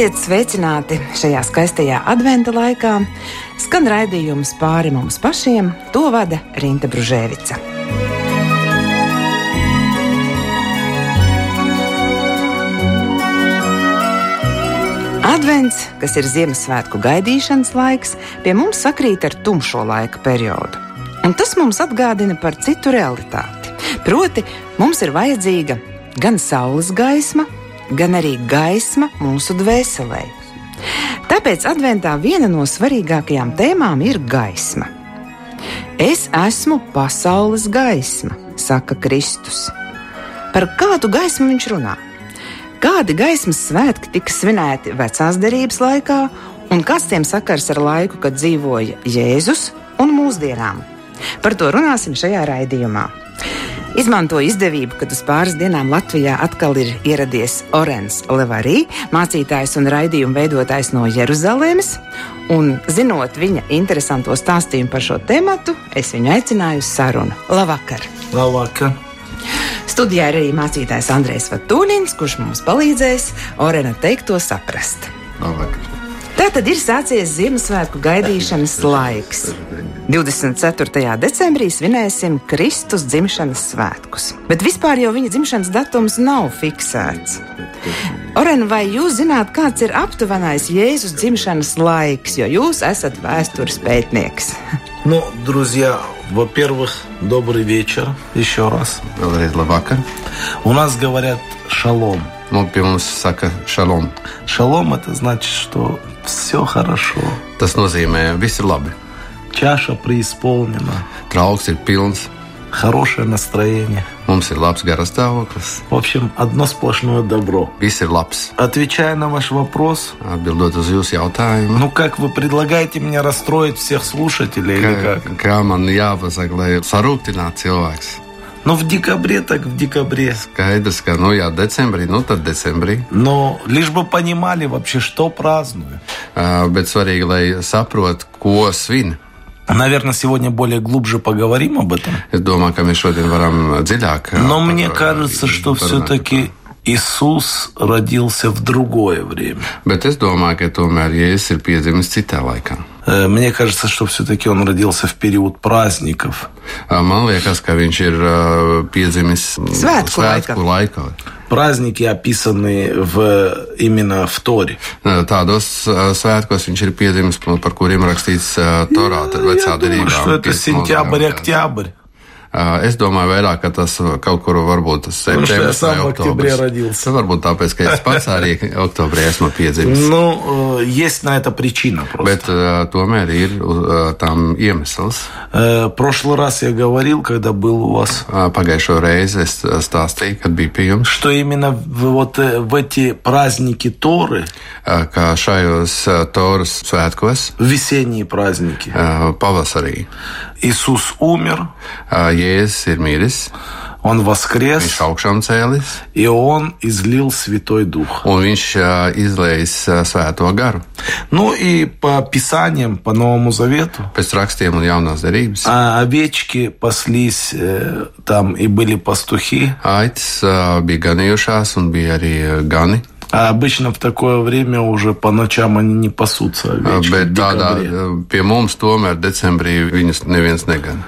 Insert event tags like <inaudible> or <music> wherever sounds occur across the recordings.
Esiet sveicināti šajā skaistajā adventa laikā. Skan raidījums pāri mums pašiem, to vada Rīta Brunēvica. Advents, kas ir Ziemassvētku gaidīšanas laiks, pie mums sakrīt ar tumšo laika periodu. Un tas mums atgādina par citu realitāti. Proti, mums ir vajadzīga gan saules gaisma, gan arī gaisma mūsu dvēselē. Tāpēc adventā viena no svarīgākajām tēmām ir gaisma. Es esmu pasaules gaisma, saka Kristus. Par kādu gaismu viņš runā? Kādi gaismas svētki tika svinēti vecās derības laikā, un kas tiem sakars ar laiku, kad dzīvoja Jēzus un mūsdienām? Par to runāsim šajā raidījumā. Izmantoju izdevību, kad uz pāris dienām Latvijā atkal ir ieradies Orens Levarī, mācītājs un raidījuma veidotājs no Jeruzalemes. Un, zinot viņa interesanto stāstījumu par šo tēmu, es viņu aicināju uz sarunu. Labvakar! Labvakar! Studijā ir arī mācītājs Andrēs Vatūļins, kurš mums palīdzēs Orena teikto saprast. Labvakar. Tā tad ir sācies Ziemassvētku gaidīšanas laiks. 24. decembrī svinēsim Kristus dzimšanas svētkus, bet vispār jau viņa dzimšanas datums nav fiksēts. Oren, vai jūs zināt, kāds ir aptuvenais Jēzus dzimšanas laiks, jo jūs esat vēstures pētnieks? Ну, <laughs> друзья, во-первых, добрый вечер еще раз. Vēlreiz labvakar. У нас говорят шалом. Saka šalom. Шалом это значит, что все хорошо. Tas nozīmē, viss ir labi. Чаша преисполнена. Trauks ir pilns, Хорошее настроение. mums ir labs garastāvoklis, В общем, одно сплошное добро. viss ir labs. Отвечая на ваш вопрос, Atbildot uz jūsu jautājumu, ну как вы предлагаете мне расстроить всех слушателей или kā, как? kā man jāpasaka, lai sarūktinātu cilvēks? Ну, в декабре так в декабре. Skaidrs, ka, nu, jā, decembrī, nu, tad decembrī. Но лишь бы понимали вообще, что праздную. Uh, bet svarīgi, lai saprotu, ko svin. Наверное, сегодня более глубже поговорим об этом. Es domāju, ka mēs šodien varam dziļāk. Но uh, мне кажется, что все-таки Иисус родился в другое время. Bet es domāju, ka tomēr Jēzus ir piedzimis citā laikā. Э, Мне кажется, что все-таки он родился в период праздников. Uh, Man liekas, ka viņš ir uh, piedzimis Svētku laikā. svētku laikā. Праздники описаны в, именно в Торе. Uh, Tādos uh, svētkos viņš ir piedzimis, par kuriem rakstīts uh, Torā, tad vecā Я думаю, derībā. что это piecdesmit сентябрь, gadsimtā. октябрь. Uh, Es domāju, vairāk, ka tas kaut kur varbūt tas Потому что я septembris vai сам в октябре oktobris. родился. Tas varbūt tāpēc, ka es pats arī oktobrī esmu piedzimis. Ну, э, есть на это причина просто. Bet uh, tomēr ir uh, tam iemesls. Э, прошлый раз я говорил, когда был у вас, Pagājušo reizi es stāstīju, kad bija pie jums, что именно вот э, в эти праздники Торы, ka šajos Toras svētkos весенние праздники, pavasarī Иисус умер, Jēzus ir miris, Он viņš воскрес, augšām cēlis. и Он излил Святой Дух. Un viņš uh, izlējas uh, svēto garu Ну и по Писаниям, по Новому Завету, pēc rakstiem un jaunās derības. а овечки паслись э, там, и были пастухи. Aitas uh, bija ganījušās un bija arī uh, gani. А обычно в такое время уже по ночам они не пасутся. Uh, овечки, bet в tādā декабре. uh, pie mums tomēr decembrī viņus neviens negan.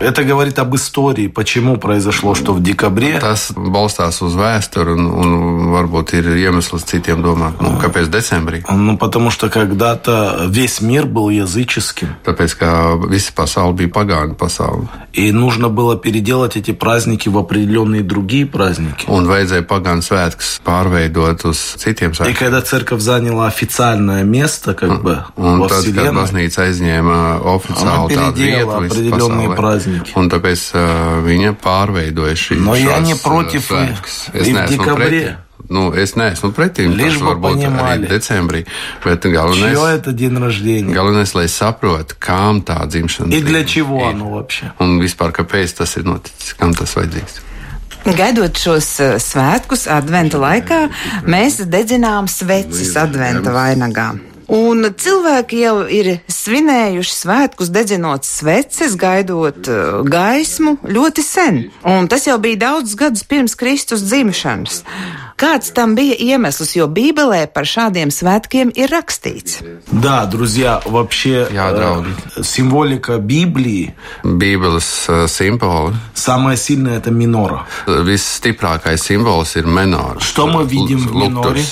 Это говорит об истории, почему произошло, что в декабре Tas balstās uz vēsturi un, un varbūt ir iemesls citiem domāt, nu, kāpēc decembrī. Ну, потому что когда-то весь мир был языческим, Tāpēc, ka visa pasaule bija pagānu pasaule. и нужно было переделать эти праздники в определенные другие праздники. Un vajadzēja pagānu svētkus pārveidot uz citiem И svētkiem. когда церковь заняла официальное место, как бы, Un во tad, kad Вселенной, baznīca aizņēma oficiāli tādu vietu определенные pasaulē, праздники. un tāpēc uh, viņa pārveidoja šīs Но я šos, не uh, против svētkus. и Es в neesmu декабре. pretī. Nu, es neesmu pretī. Лишь Tas бы varbūt понимали. arī decembrī. Bet чье galvenais, это день рождения? galvenais, lai saprotu, kam tā dzimšana И для diena чего ir. оно вообще? Un vispār, kāpēc tas ir noticis, kam tas vajadzīgs. Gaidot šos eh, svētkus, adventa laikā, mēs dedzinām sveces adventa vainagā. Un cilvēki jau ir svinējuši svētkus, dedzinot sveces, gaidot uh, gaismu ļoti sen. Un tas jau bija daudzus gadus pirms Kristus dzimšanas. Kāds tam bija iemesls, jo Bībelē par šādiem svētkiem ir rakstīts? Да, друзья, вообще Я, draugi. э, символика Библии Bībeles uh, simboli. самая сильная это минора. Visstiprākais simbols ir menors. Что мы видим в миноре?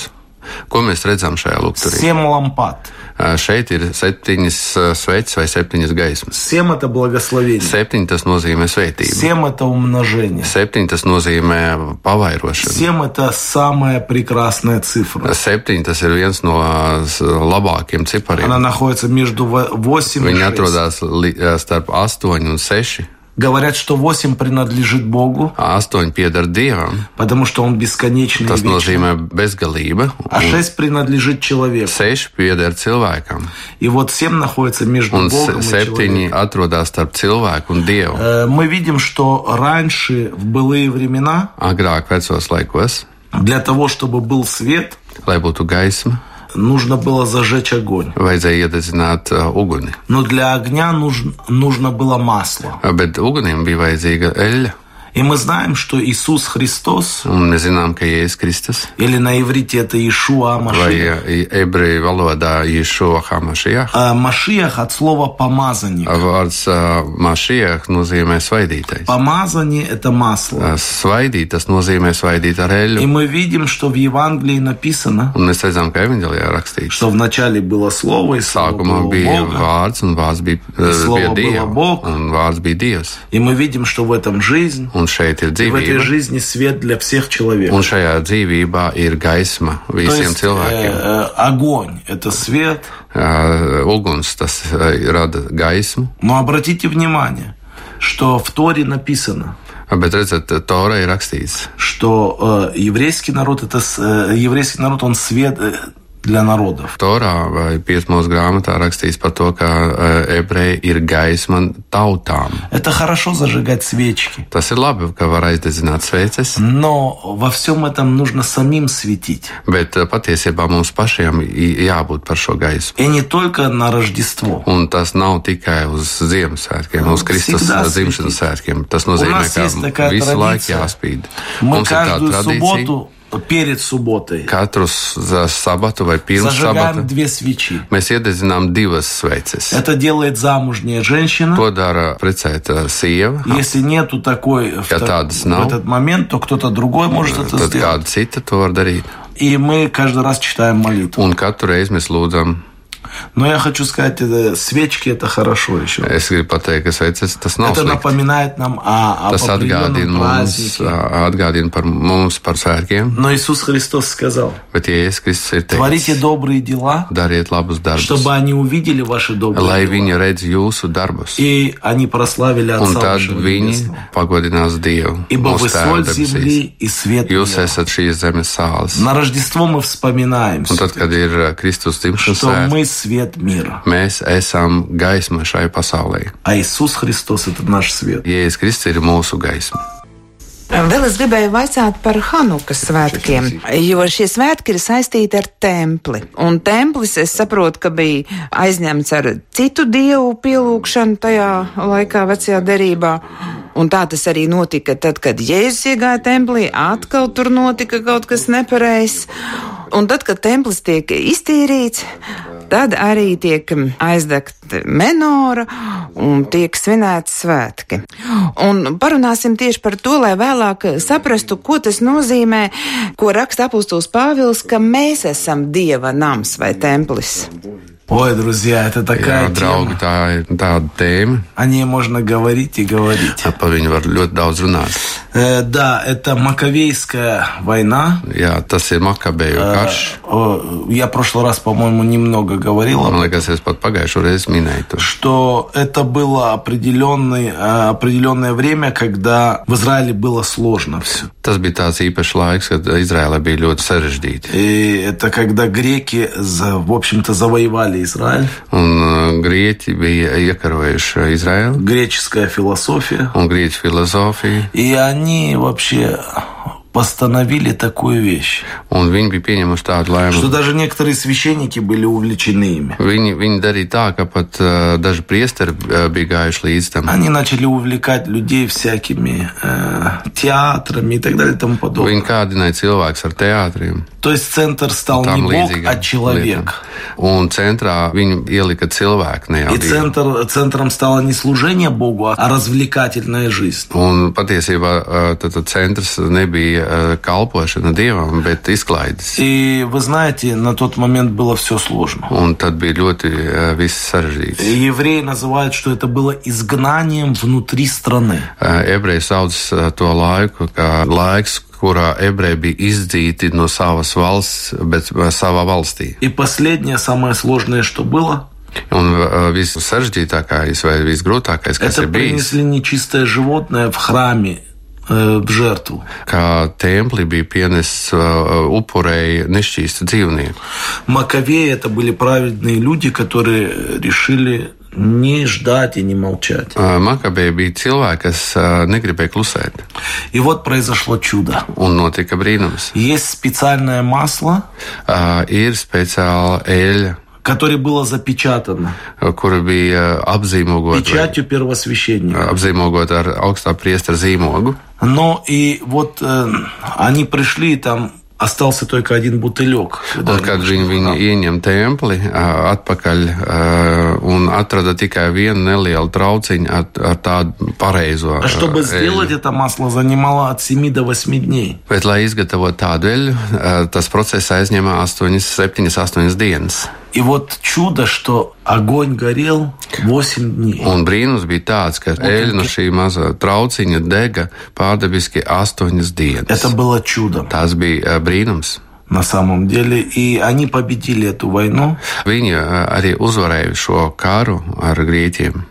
Ko mēs redzam šajā lukturī? Семь лампад. Uh, Šeit ir septiņas uh, sveces vai septiņas gaismas. Семь это благословение. Septiņi tas nozīmē svētību. Семь это умножение. Septiņi tas nozīmē pavairošanu. Семь это самая прекрасная цифра. Septiņi tas ir viens no uh, s- labākiem cipariem. Она находится между во- восемь и Viņi шесть. atrodas li- uh, starp 8 un 6. Говорят, что восемь принадлежит Богу, 8 pieder dievam. потому что он бесконечный Tas nozīmē bezgalība. А шесть принадлежит человеку. 6 pieder cilvēkam. И вот семь находится между Un Богом и septiņi человеком. atrodas starp cilvēku un dievu. Э, Мы видим, что раньше, в былые времена, Agrāk, vecos laikos, для того, чтобы был свет, lai būtu gaisma, нужно было зажечь огонь. vajadzēja iededzināt uh, uguni. Но для огня нужно, нужно было масло. Bet ugunim bija vajadzīga eļļa. И мы знаем, что Иисус Христос, Un mēs zinām, ka Jēzus Kristus или на иврите это Иешуа vai Машиах, uh, ebreju valodā Ješo Hamašijā. А Машиах от слова помазанник. Vārds uh, mašiech nozīmē svaidītais. Помазание – это масло. Uh, Svaidīt, tas nozīmē svaidīt ar И eļļu. мы видим, что в Евангелии написано, Un mēs redzam, ka rakstīts. что вначале было Слово, и Слово Sākumā было bija Бога. vārds, un vārds bija, uh, bija было Dievs. Bog. Un vārds bija Dievs. И мы видим, что в этом жизнь, Un šeit ir dzīvība. жизни свет для всех Un человеков. šajā dzīvībā ir gaisma visiem есть cilvēkiem. э, э, огонь – это свет. Uh, uguns tas uh, rada gaismu. Но обратите внимание, что в Торе написано, Bet redzat, Torā ir rakstīts, что э, еврейский народ – это э, еврейский народ, он свет для народов. Torā vai piesmos grāmatā rakstīts par to, ka uh, ebreji ir gaisma tautām. Это хорошо зажигать свечки. Tas ir labi, ka var aizdedzināt sveces, Но во всем этом нужно самим светить. bet uh, patiesībā mums pašiem i- jābūt par šo gaismu. И не только на Рождество. Un tas nav tikai uz Ziemassvētkiem, uz Kristus Всегда dzimšanas svētkiem. Tas У nozīmē, нас ka есть такая visu laiku традиция. jāspīd. Мы Mums каждую субботу перед субботой Katru s- za sabatu vai pirms зажигаем sabata две свечи. mēs iededzinām divas sveces. Это делает замужняя женщина. To dara precēta sieva. Если нету такой в, Ja та- tādas в этот момент, то кто-то другой может это Tad сделать. kāda cita to var darīt. И мы каждый раз читаем молитву. Un katru reizi mēs lūdzam. Но я хочу сказать, свечки это хорошо еще. Es gribu pateikt, ka tas nav Это slikti. напоминает нам о, об Tas atgādina определенном mums, празднике. atgādina par mums par svētkiem. Но Иисус Христос сказал, Bet, ja Jēzus Kristus ir творите teicis, добрые дела, dariet labus darbus, чтобы они увидели ваши добрые lai дела. viņi redz jūsu darbus. И они прославили Un Отца tad вашего viņi Небесного. pagodinās Dievu. Ибо вы соль земли и свет Jūs мира. esat šīs zemes sāls. На Рождество мы вспоминаем, Un tad, kad ir uh, Kristus dzimšanas что svētki, мы свет мира, mēs esam gaisma šai pasaulē. а Иисус Христос – это наш свет. Jēzus Kristus ir mūsu gaisma. Vēl es gribēju vaicāt par Hanukas svētkiem, jo šie svētki ir saistīti ar templi. Un templis, es saprotu, ka bija aizņemts ar citu dievu pielūgšanu tajā laikā, vecajā derībā. Un tā tas arī notika tad, kad Jēzus iegāja templī, atkal tur notika kaut kas nepareizs. Un tad, kad templis tiek iztīrīts, tad arī tiek aizdegta menora un tiek svinēti svētki. Un parunāsim tieši par to, lai vēlāk saprastu, ko tas nozīmē, ko raksta apustulis Pāvils, ka mēs esam Dieva nams vai templis. Ой, друзья, это такая Jā, draugi, тема. tā ir tāda tēma. О ней можно говорить и говорить. Par viņu var ļoti daudz runāt. Э, да, это Маковейская война. Jā, tas ir Makabēju karš. Я в прошлый раз, по-моему, немного говорил Man liekas, es pat pagājušo reizi minēju to. что это было определенный, э, определенное время, когда в Израиле было сложно все. Tas bija tāds īpašs laiks, kad Izrēlē bija ļoti sarežģīti. И это когда греки, в общем-то, завоевали Израиль. Un grieķi bija iekarojuši Izraēlu Греческая философия. un grieķu filozofiju. И они вообще постановили такую вещь. Un viņi bija pieņemuši tādu Что даже некоторые священники были увлечены ими. Viņi, viņi darīja tā, ka pat uh, daži priesteri uh, bija gājuši līdz tam. Они начали увлекать людей всякими э, театрами и так далее и тому подобное. Viņi kādināja cilvēkus ar teātriem. То есть центр стал не Бог, а человек. Un centrā viņi ielika cilvēku, ne jau И центр, центром стало не служение Богу, а развлекательная жизнь. Un patiesībā uh, tad, tad centrs nebija uh, kalpošana dievam, bet izklaides. И вы знаете, на тот момент было все сложно. Un tad bija ļoti uh, viss sarežģīts. Евреи называют, что это было изгнанием внутри страны. Uh, Ebreji sauc uh, to laiku kā laiks, kurā ebreji bija izdzīti no savas valsts, bet uh, savā valstī. И последнее, самое сложное, что было, Un uh, viss sarežģītākais vai visgrūtākais, kas это ir bijis, принесли нечистое животное в храме э, в жертву. kā templi bija pienests uh, upurēji nešķīstu dzīvnieku. Маковеи это были праведные люди, которые решили не ждать и не молчать. Uh, bija cilvēki, kas uh, negribēja klusēt, И вот произошло чудо. un notika brīnums. Есть специальное масло, Uh, ir speciāla eļļa, которое было запечатано uh, kura bija apzīmogota vai печатью первосвященника. apzīmogot ar augstā priestera zīmogu. Но и вот э, они пришли, там остался только один бутылек. Un, kad пришли viņi, в viņi храм. ieņem templi uh, atpakaļ uh, un atrada tikai vienu nelielu trauciņu ar, ar tādu pareizo. А Чтобы uh, сделать это масло, занимало от 7 до 8 дней. Bet, lai izgatavotu tādu eļļu, uh, tas process aizņēma 8, 7, 8 dienas. И вот чудо, что огонь горел 8 дней. Un brīnums bija tāds, ka eļļa no šī mazā trauciņa dega pārdabiski 8 dienas. Это было Tas bija uh, brīnums. на самом деле. И они победили эту войну. Viņi uh, arī uzvarēja šo karu ar grieķiem.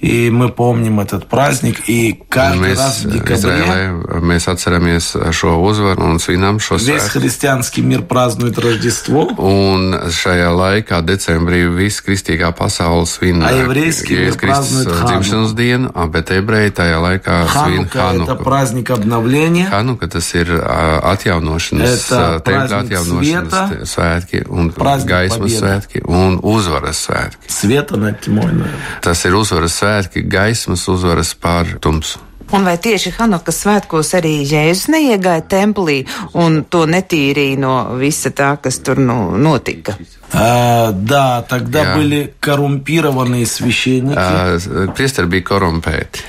И мы помним этот праздник. И Un каждый mēs раз в uh, декабре Izrēlē mēs atceramies šo uzvaru un svinam šo весь svētku. христианский мир празднует Рождество. Un šajā laikā, decembrī, viss kristīgā pasaule svin A еврейский мир Jēzus Kristus празднует dzimšanas dienu, a, bet ebreji tajā laikā svin Ханука – это Hanuku. праздник обновления. Hanuka tas ir ā, atjaunošanas, Это ā, tempļa праздник atjaunošanas света, te- svētki un праздник gaismas победы. svētki un uzvaras svētki. Света над тьмой, наверное. Tas ir uzvaras svētki, gaismas uzvaras pār tumsu. Un vai tieši Hanukas svētkos arī Jēzus neiegāja templī un to netīrīja no visa tā, kas tur nu, notika? А, да, тогда Я- были коррумпированные священники. Ā, Priesteri bija korumpēti,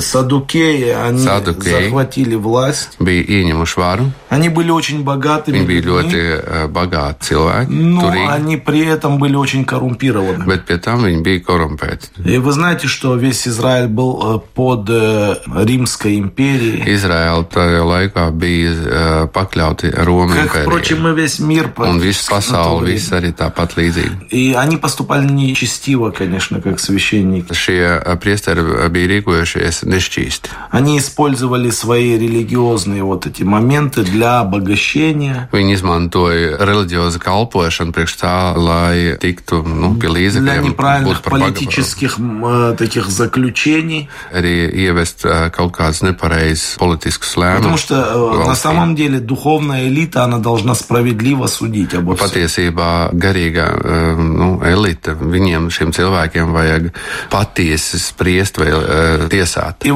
Садукеи, они Садукеи. захватили власть. bija ieņemuši varu, Они были очень богатыми viņi bija людьми, ļoti ā, bagāti cilvēki, но turīgi, они при этом были очень коррумпированы. bet pie tam viņi bija korumpēti. И вы знаете, что весь Израиль был э, под э, Римской империей. Izraēla tajā laikā bija ā, pakļauti Romas Как, впрочем, и весь мир. Un практически viss на то pasaule, время. viss arī tāpat līdzīgi. И они поступали нечестиво, конечно, как священники. Šie ā, priesteri bija rīkojušies nešķīsti. Они использовали свои религиозные вот эти моменты для обогащения, Viņi izmantoja reliģiozu kalpošanu priekš tā, lai tiktu nu, pie для неправильных политических э, таких заключений. Arī ievest Потому что э, на самом деле духовная элита, она должна справедливо судить обо всем. Patiesībā garīgā ā, nu, elite, viņiem, šiem cilvēkiem, vajag patiesi spriest vai ā, rezultāti.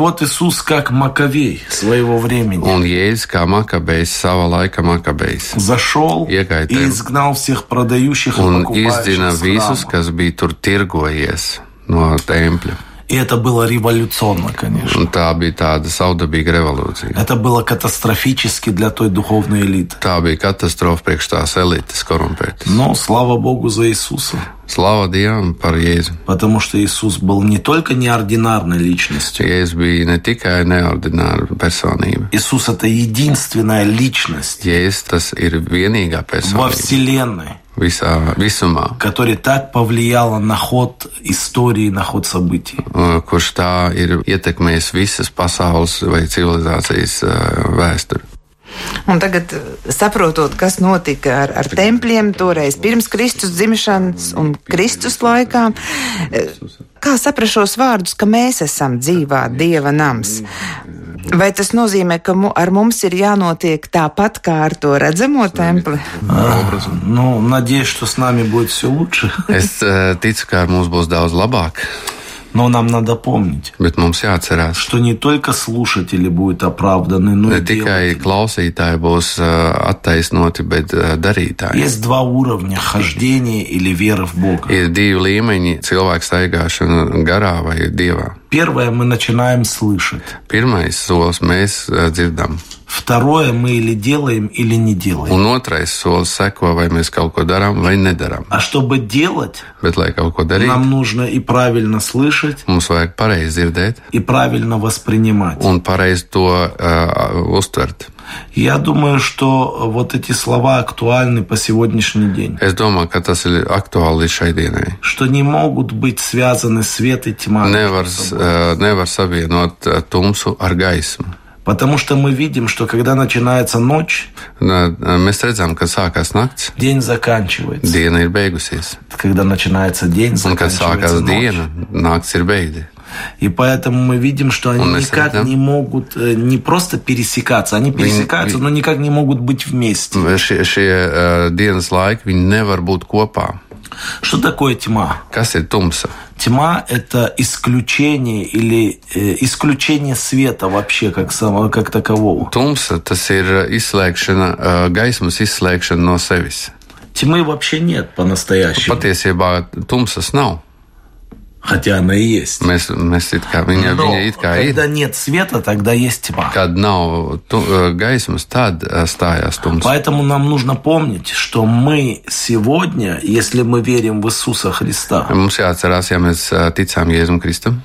Un Jēzus kā makabējs savā laika makabējs iekaitē un izdzina visus, kas bija tur tirgojies no tempļa. И это было революционно, конечно. Un tā bija tāda saudabīga revolūcija. Это было катастрофически для той духовной элиты. Tā bija katastrofa priekš tās elites korumpētas. Но слава Богу за Иисуса. Slava Dievam par Jēzu. Потому что Иисус был не только неординарной личностью. Jēzus bija ne tikai neordināra personība. Иисус – это единственная личность Jēzus tas ir vienīgā во personība Вселенной, visā visumā, которая так повлияла на ход истории, на ход событий. uh, kurš tā ir ietekmējis visas pasaules vai civilizācijas uh, vēsturi. Un tagad, eh, saprotot, kas notika ar, ar tempļiem toreiz pirms Kristus dzimšanas un Kristus laikā, eh, kā saprast šos vārdus, ka mēs esam dzīvā Dieva nams? Vai tas nozīmē, ka mu, ar mums ir jānotiek tāpat kā ar to redzamo templi? А, ну, надеюсь, что с нами будет все лучше. Es eh, ticu, ka ar mums būs daudz labāk, Но нам надо помнить, bet mums jāatcerās, что не только слушатели будут оправданы, но и tikai делатели. klausītāji būs eh, attaisnoti, bet eh, darītāji. Есть два уровня хождения или веры в Бога. Ir divi līmeņi - cilvēku staigāšana garā vai dievā. Первое, мы начинаем слышать. Solis mēs eh, dzirdam, Второе, мы или делаем, или не делаем. un otrais solis seko, vai mēs kaut ko darām vai nedarām. А чтобы делать, Bet, lai kaut ko darītu, нам нужно и правильно слышать, mums vajag pareizi dzirdēt и правильно воспринимать. un pareizi to uh, uztvert. Я думаю, что вот эти слова актуальны по сегодняшний день. Es domāju, ka tas ir aktuāli līdz šai dienai. Что не могут быть связаны свет и тьма. Nevar, uh, nevar savienot uh, tumsu ar gaismu. Потому что мы видим, что когда начинается ночь, Mēs redzam, ka sākās nakts, день заканчивается. diena ir beigusies. Когда начинается день, Un, kad заканчивается sākās ночь. diena, nakts ir beigta. И поэтому мы видим, что они Он никак да? не могут э, не просто пересекаться, они пересекаются, но никак не могут быть вместе. Šie, šie dienas laiki viņi nevar būt kopā. Что такое тьма? Kas ir tumsa? Тьма – это исключение или э, исключение света вообще как, самого, как такового. Uh, izslēgšana, uh, gaismas izslēgšana no sevis. Тьмы вообще нет по-настоящему, Patiesībā tumsas nav. Хотя она и есть. Mēs, mēs it kā, viņa, Но viņa it kā ir. когда нет света, тогда есть тьма. Kad nav tu, gaismas, tad uh, stājās tumsa. Поэтому нам нужно помнить, что мы сегодня, если мы верим в Иисуса Христа, Mums jāatcerās, ja mēs uh, ticām Jēzum Kristum,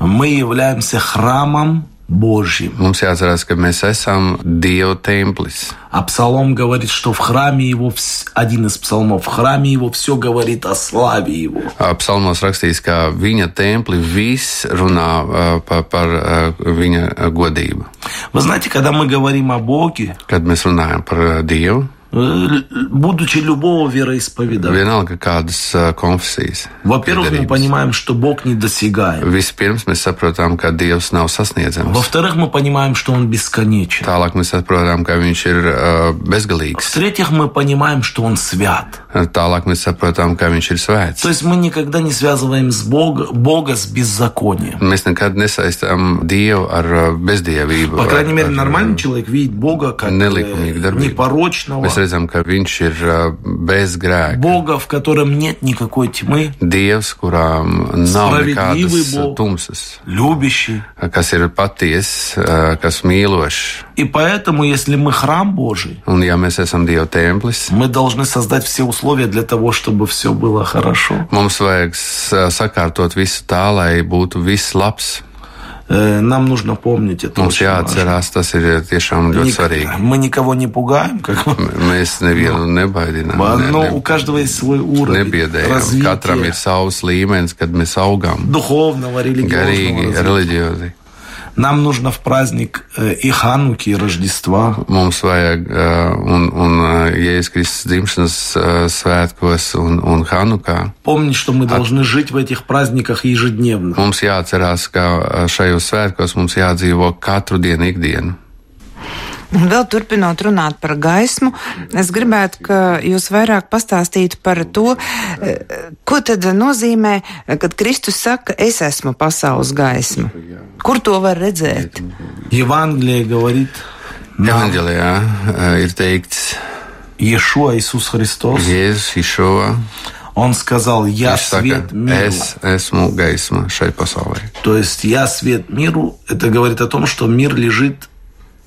мы являемся храмом Божьим. mums jāatcerās, ka mēs esam Dieva templis. А псалом говорит, что в храме его, один из псалмов, в храме его все говорит о славе его. Uh, Psalmos rakstīts, ka viņa templi viss runā uh, par, par uh, viņa uh, godību. Вы знаете, когда мы говорим о Боге, Kad mēs runājam par uh, Dievu, э, будучи любого вероисповедания, vienalga kādas uh, konfesijas. во-первых, мы понимаем, что Бог недосягаем. Vispirms mēs saprotam, ka Dievs nav sasniedzams. Во-вторых, мы понимаем, что Он бесконечен. Tālāk mēs saprotam, ka Viņš ir uh, bezgalīgs. В-третьих, мы понимаем, что Он свят. Tālāk mēs saprotam, ka Viņš ir svēts. То есть мы никогда не связываем с Бога, Бога с беззаконием. Mēs nekad nesaistām Dievu ar bezdievību. По крайней мере, нормальный человек видит Бога как э, непорочного, Mēs redzam, ka Viņš ir uh, bez grēka. Бога, в котором нет никакой тьмы, Dievs, kurām nav nekādas Bog. tumsas, любящий. kas ir patiesa, uh, kas mīlošs. И поэтому, если мы храм Божий, Un, ja mēs esam Dieva templis, мы должны создать все условия для того, чтобы все было хорошо. mums vajag sakārtot visu tā, lai būtu viss labs. Э, Нам нужно помнить это. Mums очень важно. jāatcerās, tas ir tiešām ļoti Ник- svarīgi. Мы никого не пугаем, как мы. Mēs nevienu nebaidām. Ne, Но ne, у каждого есть свой уровень nebiedējam. Katram ir развития savs līmenis, kad mēs augam. духовного, религиозного Garīgi, reliģiozi. Нам нужно в праздник э, и Хануки, и Рождества Mums vajag, uh, un, un uh, Jēzus Kristus dzimšanas uh, svētkos un, un Hanukā. помнить, что мы должны жить в этих праздниках ежедневно. Mums jāatcerās, ka uh, šajos svētkos mums jādzīvo katru dienu, ikdienu. Un vēl turpinot runāt par gaismu, es gribētu, ka jūs vairāk pastāstītu par to, eh, ko tad nozīmē, kad Kristus saka, es esmu pasaules gaisma. Kur to var redzēt? Евангелие говорит нам, Evanģelijā uh, ir teikts, Иешуа Иисус Христос, Jēzus Išova. Он сказал, я Viņš saka, свет миру. es esmu gaisma šai pasaulē. То есть я свет миру, это говорит о том, что мир лежит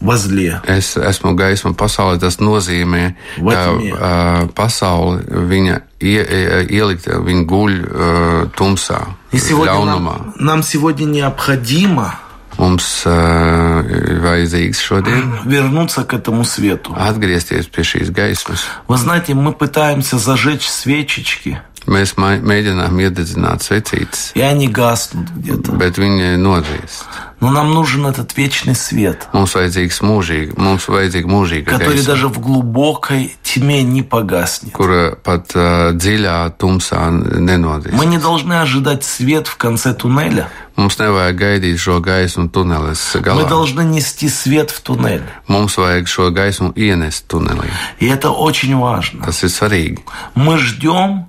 возле. Es esmu gaisma pasaulē. Tas nozīmē, Vai ka uh, pasaule viņa ie, ie, ielikta, viņa guļ uh, tumsā, ļaunumā. нам, нам сегодня необходимо Mums uh, ir vajadzīgs šodien вернуться к этому свету. atgriezties pie šīs gaismas. Вы знаете, мы пытаемся зажечь свечечки, Mēs mēģinām iededzināt svecītes, и они гаснут где-то. bet viņi nodzīst. Но нам нужен этот вечный свет, Mums vajadzīgs mūžīgi, mums vajadzīga mūžīga который даже в глубокой тьме не погаснет. kura pat uh, dziļā tumsā nenodīs. Мы не должны ожидать свет в конце туннеля. Mums nevajag gaidīt šo gaismu Мы galā. должны нести свет в туннель. Mums vajag šo gaismu ienest tunelī. И это очень важно. Tas ir svarīgi. Мы ждем,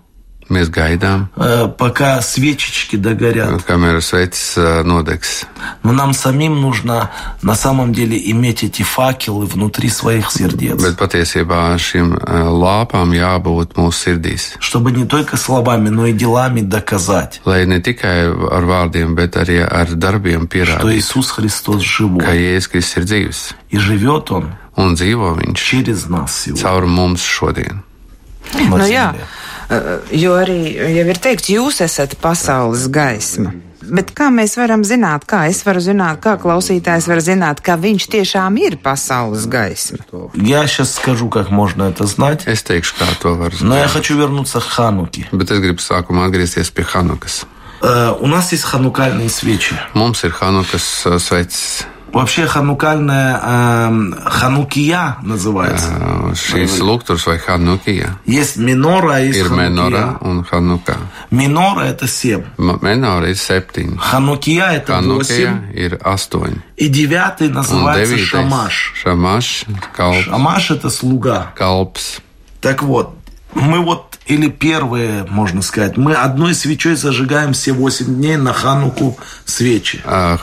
Mēs gaidām, э, пока свечечки догорят. kamēr svecis uh, nodegs. Но нам самим нужно на самом деле иметь эти факелы внутри своих сердец. Bet patiesībā šīm uh, lāpām jābūt mūsu sirdīs. Чтобы не только словами, но и делами доказать, Lai ne tikai ar vārdiem, bet arī ar darbiem что pierādītu, Иисус Христос ka живой. Jēzus Kristus ir dzīves И живет Он un dzīvo Viņš через нас сегодня caur mums šodien. на Nu, jā, jo arī jau ir teikts, jūs esat pasaules gaisma. Bet kā mēs varam zināt, kā es varu zināt, kā klausītājs var zināt, ka viņš tiešām ir pasaules gaisma? Я сейчас скажу, как можно это знать. Es teikšu, kā to var Но я zināt. хочу вернуться к Хануке. Bet es gribu sākumā atgriezties pie Hanukas. Э, У нас есть ханукальные свечи. Mums ir Hanukas uh, svecis. Вообще ханукальная эм, ханукия называется. Uh, Šīs lukturs vai Hanukija Есть минора, а есть menora ханукия. un Hanuka. Минора это семь. Menora ir septiņi. Ханукия это восемь. Ir astoņi. И девятый называется шамаш. Šamaš, kalps, Шамаш это слуга. kalps. Так вот, мы вот, или первые, можно сказать, мы одной свечой зажигаем все восемь дней на хануку свечи. Uh,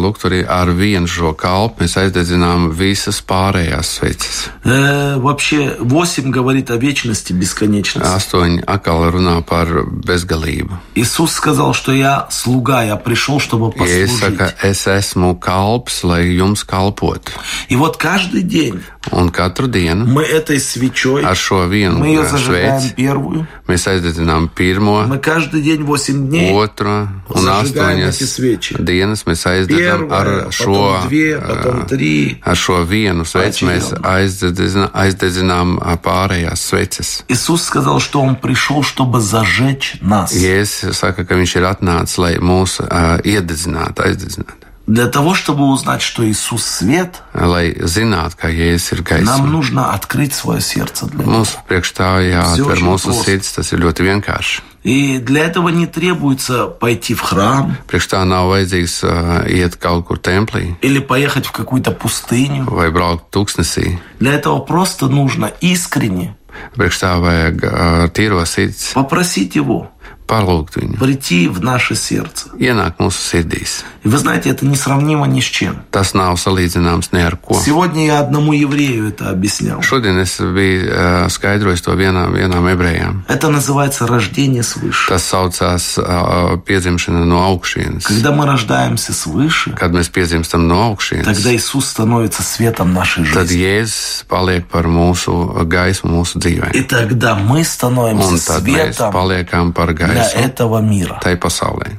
lukturī ar vienu šo kalpu mēs aizdedzinām visas pārējās sveces. Э, вообще, восемь говорит о вечности, бесконечности. Astoņi atkal runā par bezgalību. Иисус сказал, что я слуга, я пришел, чтобы послужить. saka, es esmu kalps, lai jums kalpotu. И вот каждый день Un katru dienu мы этой свечой, ar šo vienu мы ее uh, зажигаем sveci первую, mēs aizdedzinām pirmo, мы каждый день восемь дней otro un Zажигаем astoņas эти свечи. dienas mēs aizdedzam Первая, ar šo, потом две, uh, потом три. ar šo vienu sveci. Mēs aizdedzinām, aizdedzinām uh, pārējās sveces. Иисус сказал, что Он пришел, чтобы зажечь нас. Jēzus saka, ka viņš ir atnācis, lai mūs uh, iededzinātu, aizdedzinātu. Для того, чтобы узнать, что Иисус свет, Lai zinātu, ka Jēzus ir нам нужно открыть свое сердце для Него. Mums priekš tā jāatver mūsu очень sirds, tas ir ļoti vienkārši. И для этого не требуется пойти в храм Priekš tā nav vajadzīgs uh, iet kaut kur templī или поехать в какую-то пустыню. vai braukt tūkstnesī. Для этого просто нужно искренне Priekš tā vajag uh, tīro sirds, попросить Его palūgt viņu, прийти в наше сердце. ienākt mūsu sirdīs. И вы знаете, это несравнимо ни с чем. Tas nav salīdzināms ne ar ko. Сегодня я одному еврею это объяснял. Šodien es biju uh, skaidrojis to vienām, vienām ebrejām. Это называется рождение свыше. Tas saucās uh, piedzimšana no augšienes. Когда мы рождаемся свыше, Kad mēs piedzimstam no augšienes, тогда Иисус становится светом нашей tad жизни. Jēzus paliek par mūsu gaismu mūsu dzīvē. И тогда мы становимся Un tad mēs светом paliekam par для этого мира. tai pasaulē.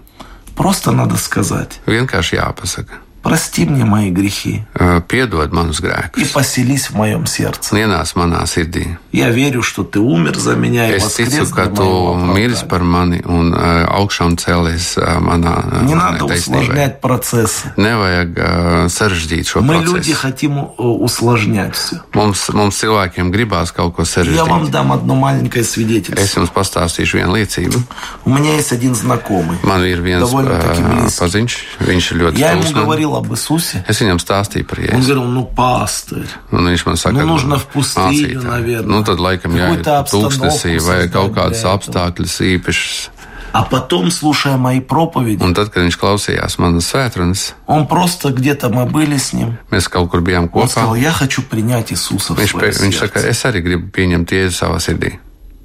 Просто надо сказать, Vienkārši jāpasaka, прости мне мои грехи uh, piedod manus и поселись в моем сердце. un ienāc manā sirdī. Я верю, что ты умер за меня и Es воскрес ticu, для ka tu моего miris оправдания. par mani un uh, augšām cēlies uh, manā uh, Не надо усложнять процессы. Nevajag uh, sarežģīt šo Мы, люди, хотим э, усложнять все. Mums, mums cilvēkiem gribās kaut ko Я вам дам одно маленькое Es свидетельство. jums pastāstīšu vienu liecību. У меня есть один знакомый. Man ir viens Довольно-таки uh, близкий. paziņš, viņš ir ļoti Я ему man. Говорил об Иисусе. Es viņam stāstīju par Он jēzu. говорил, ну, пастырь, Un viņš man saka, Nu, нужно в пустыню, mācītāj, наверное. Nu, tad laikam jāiet Какую-то tūkstnesī обстановку vai создать kaut для kādas этого. apstākļas īpašas. А потом, слушая мои проповеди, Un tad, kad viņš klausījās manas svētrunas, он просто где-то мы были с ним. mēs kaut kur bijām Он сказал, я хочу принять Иисуса в Viņš, свое saka, сердце. es arī gribu pieņemt jēzu savā sirdī.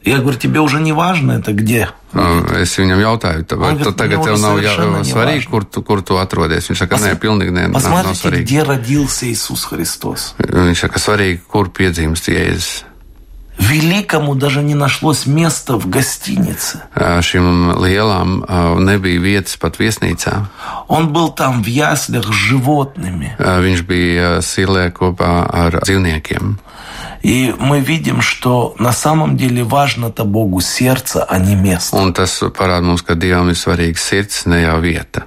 Я говорю, тебе уже не важно это где? Es viņam jautāju, tā- vai говорит, tagad "Мне tev nav jā, не svarīgi, важно." kur tu, kur tu atrodies. Viņš saka, nē, pilnīgi nē, nav, nav svarīgi. где родился Иисус Христос. Viņš saka, svarīgi, kur piedzimst jēzus. Великому даже не нашлось места в гостинице. Ā, nebija vietas pat viesnīcā. Он был там в яслях с животными. Viņš bija silē kopā ar dzīvniekiem. И мы видим, что на самом деле важно-то Богу сердце, а не место. Un tas parāda mums, ka Dievam ir svarīgs sirds, ne jau vieta.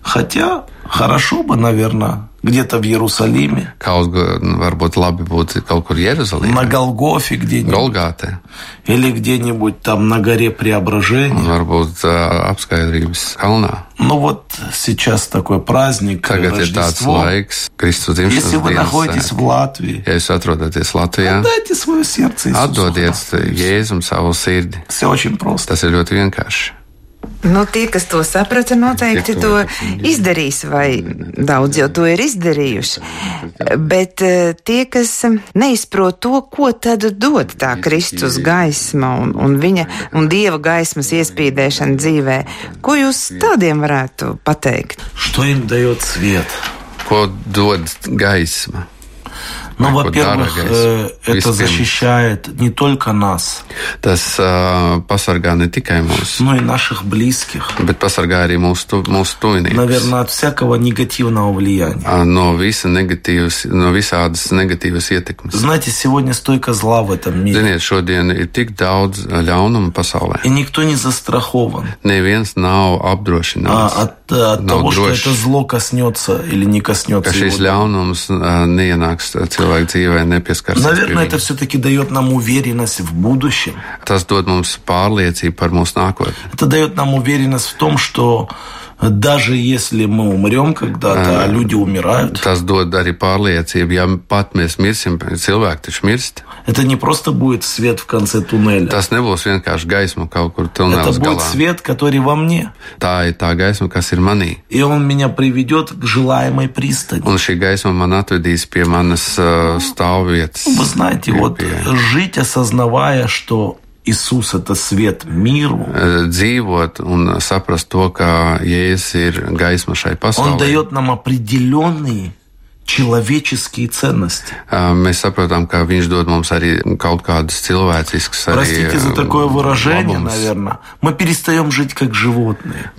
Хотя, Хорошо бы, наверное, где-то в Иерусалиме. Kaut varbūt labi būtu kaut kur Jeruzalemē, На Голгофе где-нибудь. Golgātē, Или где-нибудь там на горе un Преображения. varbūt uh, apskaidrības kalnā. Ну вот сейчас такой праздник, Tagad Рождество. laiks, Если вы находитесь в Латвии, Ja jūs atrodaties Latvijā, дайте свое сердце Иисусу. Jēzum savu sirdi. Все очень просто. Tas ir ļoti vienkārši. Nu, tie, kas to saprata, noteikti to izdarīs, vai daudz jau to ir izdarījuši. Bet eh, tie, kas eh, neizprot to, ko tad dod tā Kristus gaisma un, un viņa un Dieva gaismas iespīdēšana dzīvē, ko jūs tādiem varētu pateikt? Ko dod gaisma? Ну, во-первых, э, это защищает не только нас, Tas uh, pasargā ne tikai mūs, но и наших близких. bet pasargā arī mūsu, tu, mūsu tuviniekus. Наверное, от всякого негативного влияния. Ā, No, visa negatīvas, no visādas negatīvas ietekmes. Знаете, сегодня столько зла в этом мире. Ziniet, šodien ir tik daudz ļaunuma pasaulē. И никто не застрахован Neviens nav а, apdrošināts, от, от No того, что droši. это зло коснется или не коснется šis его. ļaunums ā, neienāks cilvēku dzīvē, nepieskarsies. pie Наверное, это все-таки дает нам уверенность в будущем. Tas dod mums pārliecību par mūsu nākotni. Это дает нам уверенность в том, что даже если мы умрем когда-то, а люди умирают, Tas dod arī pārliecību, ja pat mēs mirsim, cilvēki taču mirst. это не просто будет свет в конце туннеля. Tas nebūs vienkārši gaisma kaut kur Это tunēlis будет свет, который во мне. Tā ir tā gaisma, kas ir manī. И он меня приведет к желаемой пристани. Un šī gaisma man atvedīs pie manas uh, stāvvietas. Вы знаете, pie- вот pie- жить, осознавая, что Иисус – это свет миру, eh, dzīvot un saprast to, ka Jēzus ir gaisma šai Он дает нам определенные человеческие ценности. Uh, Mēs saprotam, ka viņš dod mums arī kaut kādas cilvēciskas arī. Простите за uh, такое выражение, labumus. наверное. Мы перестаем жить как животные.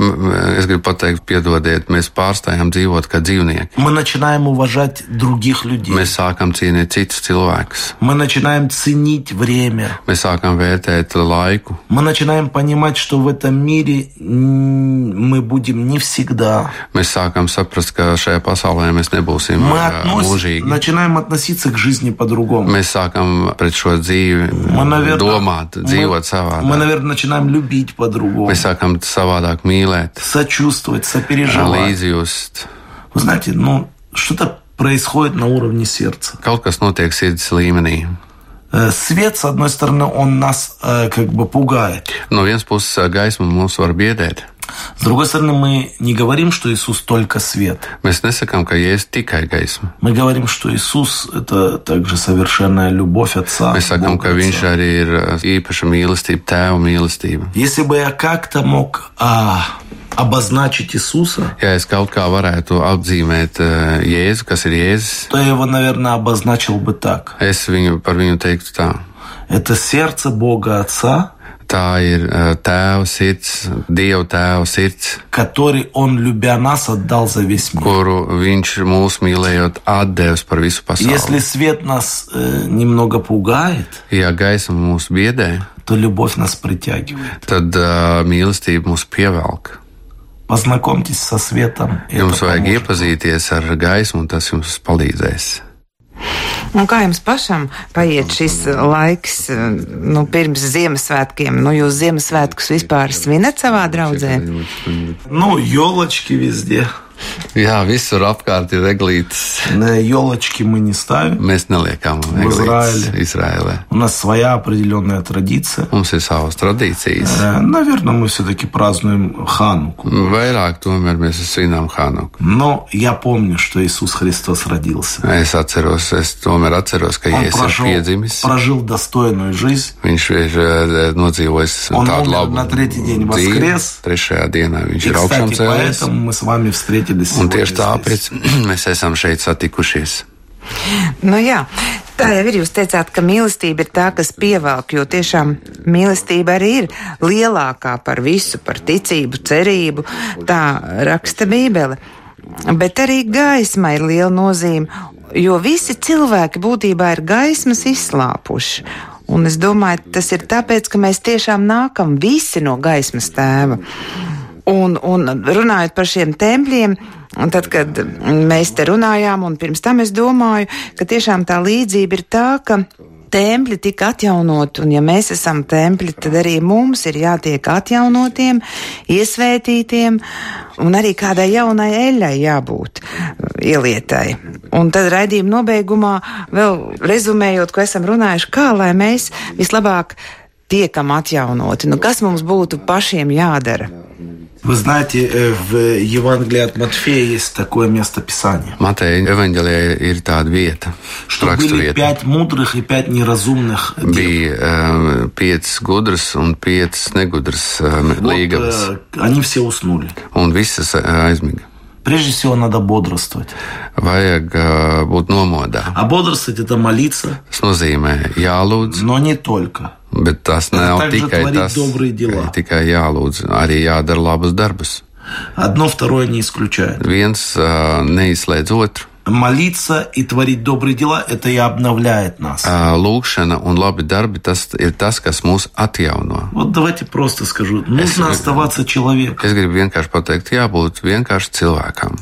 Es gribu pateikt, piedodiet, mēs pārstājam dzīvot kā dzīvnieki. Мы начинаем уважать других людей. Mēs sākam cienīt citus cilvēkus. Мы начинаем ценить время. Mēs sākam vērtēt laiku. Мы начинаем понимать, что в этом мире мы будем не всегда. Mēs sākam saprast, ka šajā pasaulē mēs nebūsim Мы uh, относ- mūžīgi. начинаем относиться к жизни по-другому. Mēs sākam pret šo dzīvi Мы, наверное, domāt, мы- dzīvot мы, savādāk. наверное, начинаем любить по-другому, Mēs sākam savādāk mīlēt, сочувствовать, сопереживать. līdzjust. Вы знаете, ну, что-то происходит на уровне сердца. Kaut kas notiek sirds līmenī. Э, Свет, с одной стороны, он нас э, как бы пугает. No vienas puses, gaisma mūs var biedēt. С другой стороны, мы не говорим, что Иисус только свет. Mēs nesakām, ka Jēzus tikai gaisma. Мы говорим, что Иисус – это также совершенная любовь Отца. Mēs sakām, Бога ka Viņš arī ir ā, īpaša mīlestība, tēva mīlestība. Если бы я как-то мог а, обозначить Иисуса, es kaut kā varētu apzīmēt ā, Jēzu, kas ir Jēzus, то я его, наверное, обозначил бы так. es viņu, par viņu teiktu tā. Это сердце Бога Отца, Tā ir ā, tēva sirds, Dieva tēva sirds, который Он, любя нас, отдал за весь мир. kuru Viņš mūs mīlējot atdevis par visu Если pasauli. свет нас э, немного пугает, Ja gaisma mūs biedē, то любовь нас притягивает. tad ā, mīlestība mūs pievelk. Paznakomties ar svētām. Jums vajag mūžu. iepazīties ar gaismu, un tas jums palīdzēs. Un kā jums pašam paiet šis laiks nu, pirms Ziemassvētkiem? Nu, jūs Ziemassvētkus vispār svinat savā draudzē? Nu, jolački visdien. Jā, visur apkārt ir eglītes. Елочки мы не ставим. Mēs neliekam Izraēlē. Izraēlē. У нас своя определенная традиция. Mums ir savas tradīcijas. Э, Наверное, мы все-таки празднуем Хануку. Vairāk tomēr mēs svinām Hanuku. Но я помню, что Иисус Христос родился. Es atceros, es tomēr atceros, ka Он Jēzus ir прожил, piedzimis. прожил достойную жизnь. Viņš ir eh, nodzīvojis Un tādu umir labu na tretий день воскрес. Trešajā dienā viņš И, ir augšām кстати, cēlies. поэтому мы с вами встретились 140. Un tieši tāpēc <clears throat> mēs esam šeit satikušies. Nu jā, tā jau ir. Jūs teicāt, ka mīlestība ir tā, kas pievelk, jo tiešām mīlestība arī ir lielākā par visu, par ticību, cerību. Tā raksta Bībele. Bet arī gaisma ir liela nozīme, jo visi cilvēki būtībā ir gaismas izslāpuši. Un es domāju, tas ir tāpēc, ka mēs tiešām nākam visi no gaismas tēva. Un, un runājot par šiem tempļiem, Un tad, kad mēs te runājām, un pirms tam es domāju, ka tiešām tā līdzība ir tā, ka tempļi tika atjaunot, un ja mēs esam tempļi, tad arī mums ir jātiek atjaunotiem, iesvētītiem, un arī kādai jaunai eļai jābūt ielietai. Un tad raidījuma nobeigumā vēl rezumējot, ko esam runājuši, kā lai mēs vislabāk tiekam atjaunoti, nu kas mums būtu pašiem jādara. Вы знаете, э, в Евангелии от Матфея есть такое место Писания. Mateja evanģēlijā ir tāda vieta, Что были raksturvieta. пять мудрых и пять неразумных. Bija uh, piecas gudras un piecas negudras Вот, līgavas, э, они все уснули. un visas aizmiga. Прежде всего надо бодрствовать. Vajag uh, būt nomodā. А бодрствовать это молиться, Tas nozīmē jālūdz, но не только. bet tas nav также tikai творить tas, добрые дела. ka tikai jālūdz, arī jādara labus darbus. Одно второе не исключает. Viens uh, neizslēdz otru. Молиться и творить добрые дела – это и обновляет нас. Uh, Lūkšana un labi darbi tas ir tas, kas mūs atjauno. Вот давайте просто скажу. Нужно оставаться человеком. Es gribu vienkārši pateikt, jābūt vienkārši cilvēkam.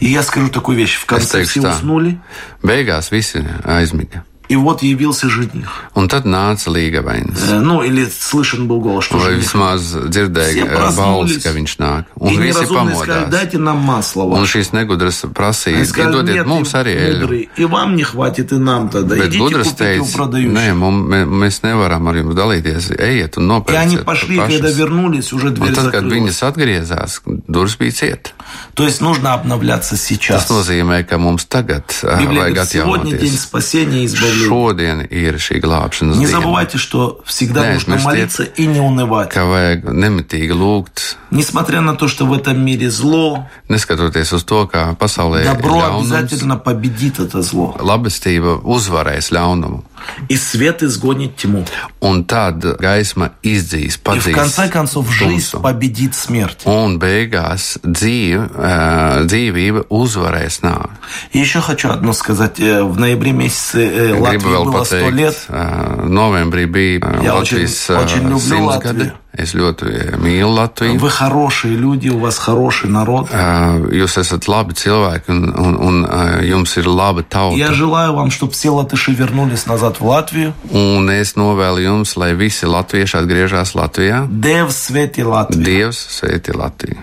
И я скажу такую вещь. В конце все уснули, Beigās visi aizmiga. И вот явился жених. Un tad nāca līgavainis. Э, Ну, или слышен был голос, что Vai жених. vismaz dzirdēja Все balsi, проснулись. ka viņš nāk. И Un visi неразумные сказали, pamodās. дайте нам масло Un ваше. šīs negudras prasīja, Они сказали, iedodiet нет, mums и arī eļļu. мудрые, и вам не хватит, и нам тогда. Bet Идите купите у teica, nē, продающих. mums, mē- mēs nevaram ar jums dalīties. Ejiet un И они nopērciet пошли, когда вернулись, уже Un дверь tad, kad закрылась. viņas atgriezās, durvis bija cieta. То есть нужно обновляться сейчас. Tas nozīmē, ka mums tagad uh, Библия vajag говорит, сегодня день спасения и избавления. Šodien ir šī glābšanas Не забывайте, что всегда нужно молиться и не унывать. Ka vajag nemitīgi lūgt, Несмотря на то, что в этом мире зло, neskatoties uz to, kā pasaulē ir ļaunums. обязательно победит это зло. Labestība uzvarēs ļaunumu. И свет изгонит тьму. Un tad gaisma izdzīs, И в конце padzīs концов жизнь tumsu. победит смерть. Un beigās dzīve, ā, dzīvība uzvarēs nāvi. И еще хочу одно сказать. Э, В ноябре месяце э, Латвии было 100 лет. novembrī bija Jā, Latvijas очень- очень люблю Latviju. gadi. Es ļoti mīlu Latviju. Вы хорошие люди, у вас хороший народ. Ā, Jūs esat labi cilvēki un, un, un ā, jums ir laba tauta. Я желаю вам, чтобы все латыши вернулись назад в Латвию. Un es novēlu jums, lai visi latvieši atgriežas Latvijā. Dev sveti Latviju. Dievs sveiti Latviju!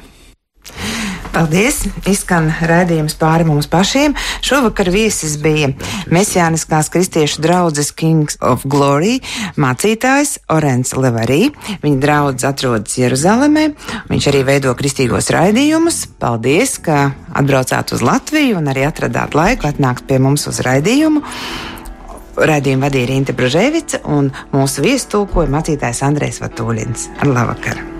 Paldies! Izskan raidījums pāri mums pašiem. Šovakar viesis bija Mesijāniskās kristiešu draudzes Kings of Glory mācītājs Orens Levarī. Viņa draudz atrodas Jeruzalemē. Viņš arī veido kristīgos raidījumus. Paldies, ka atbraucāt uz Latviju un arī atradāt laiku atnākt pie mums uz raidījumu. Raidījumu vadīja Rīta Bružēvica un mūsu viestulkoja mācītājs Andrēs Vatūļins. Ar labvakar!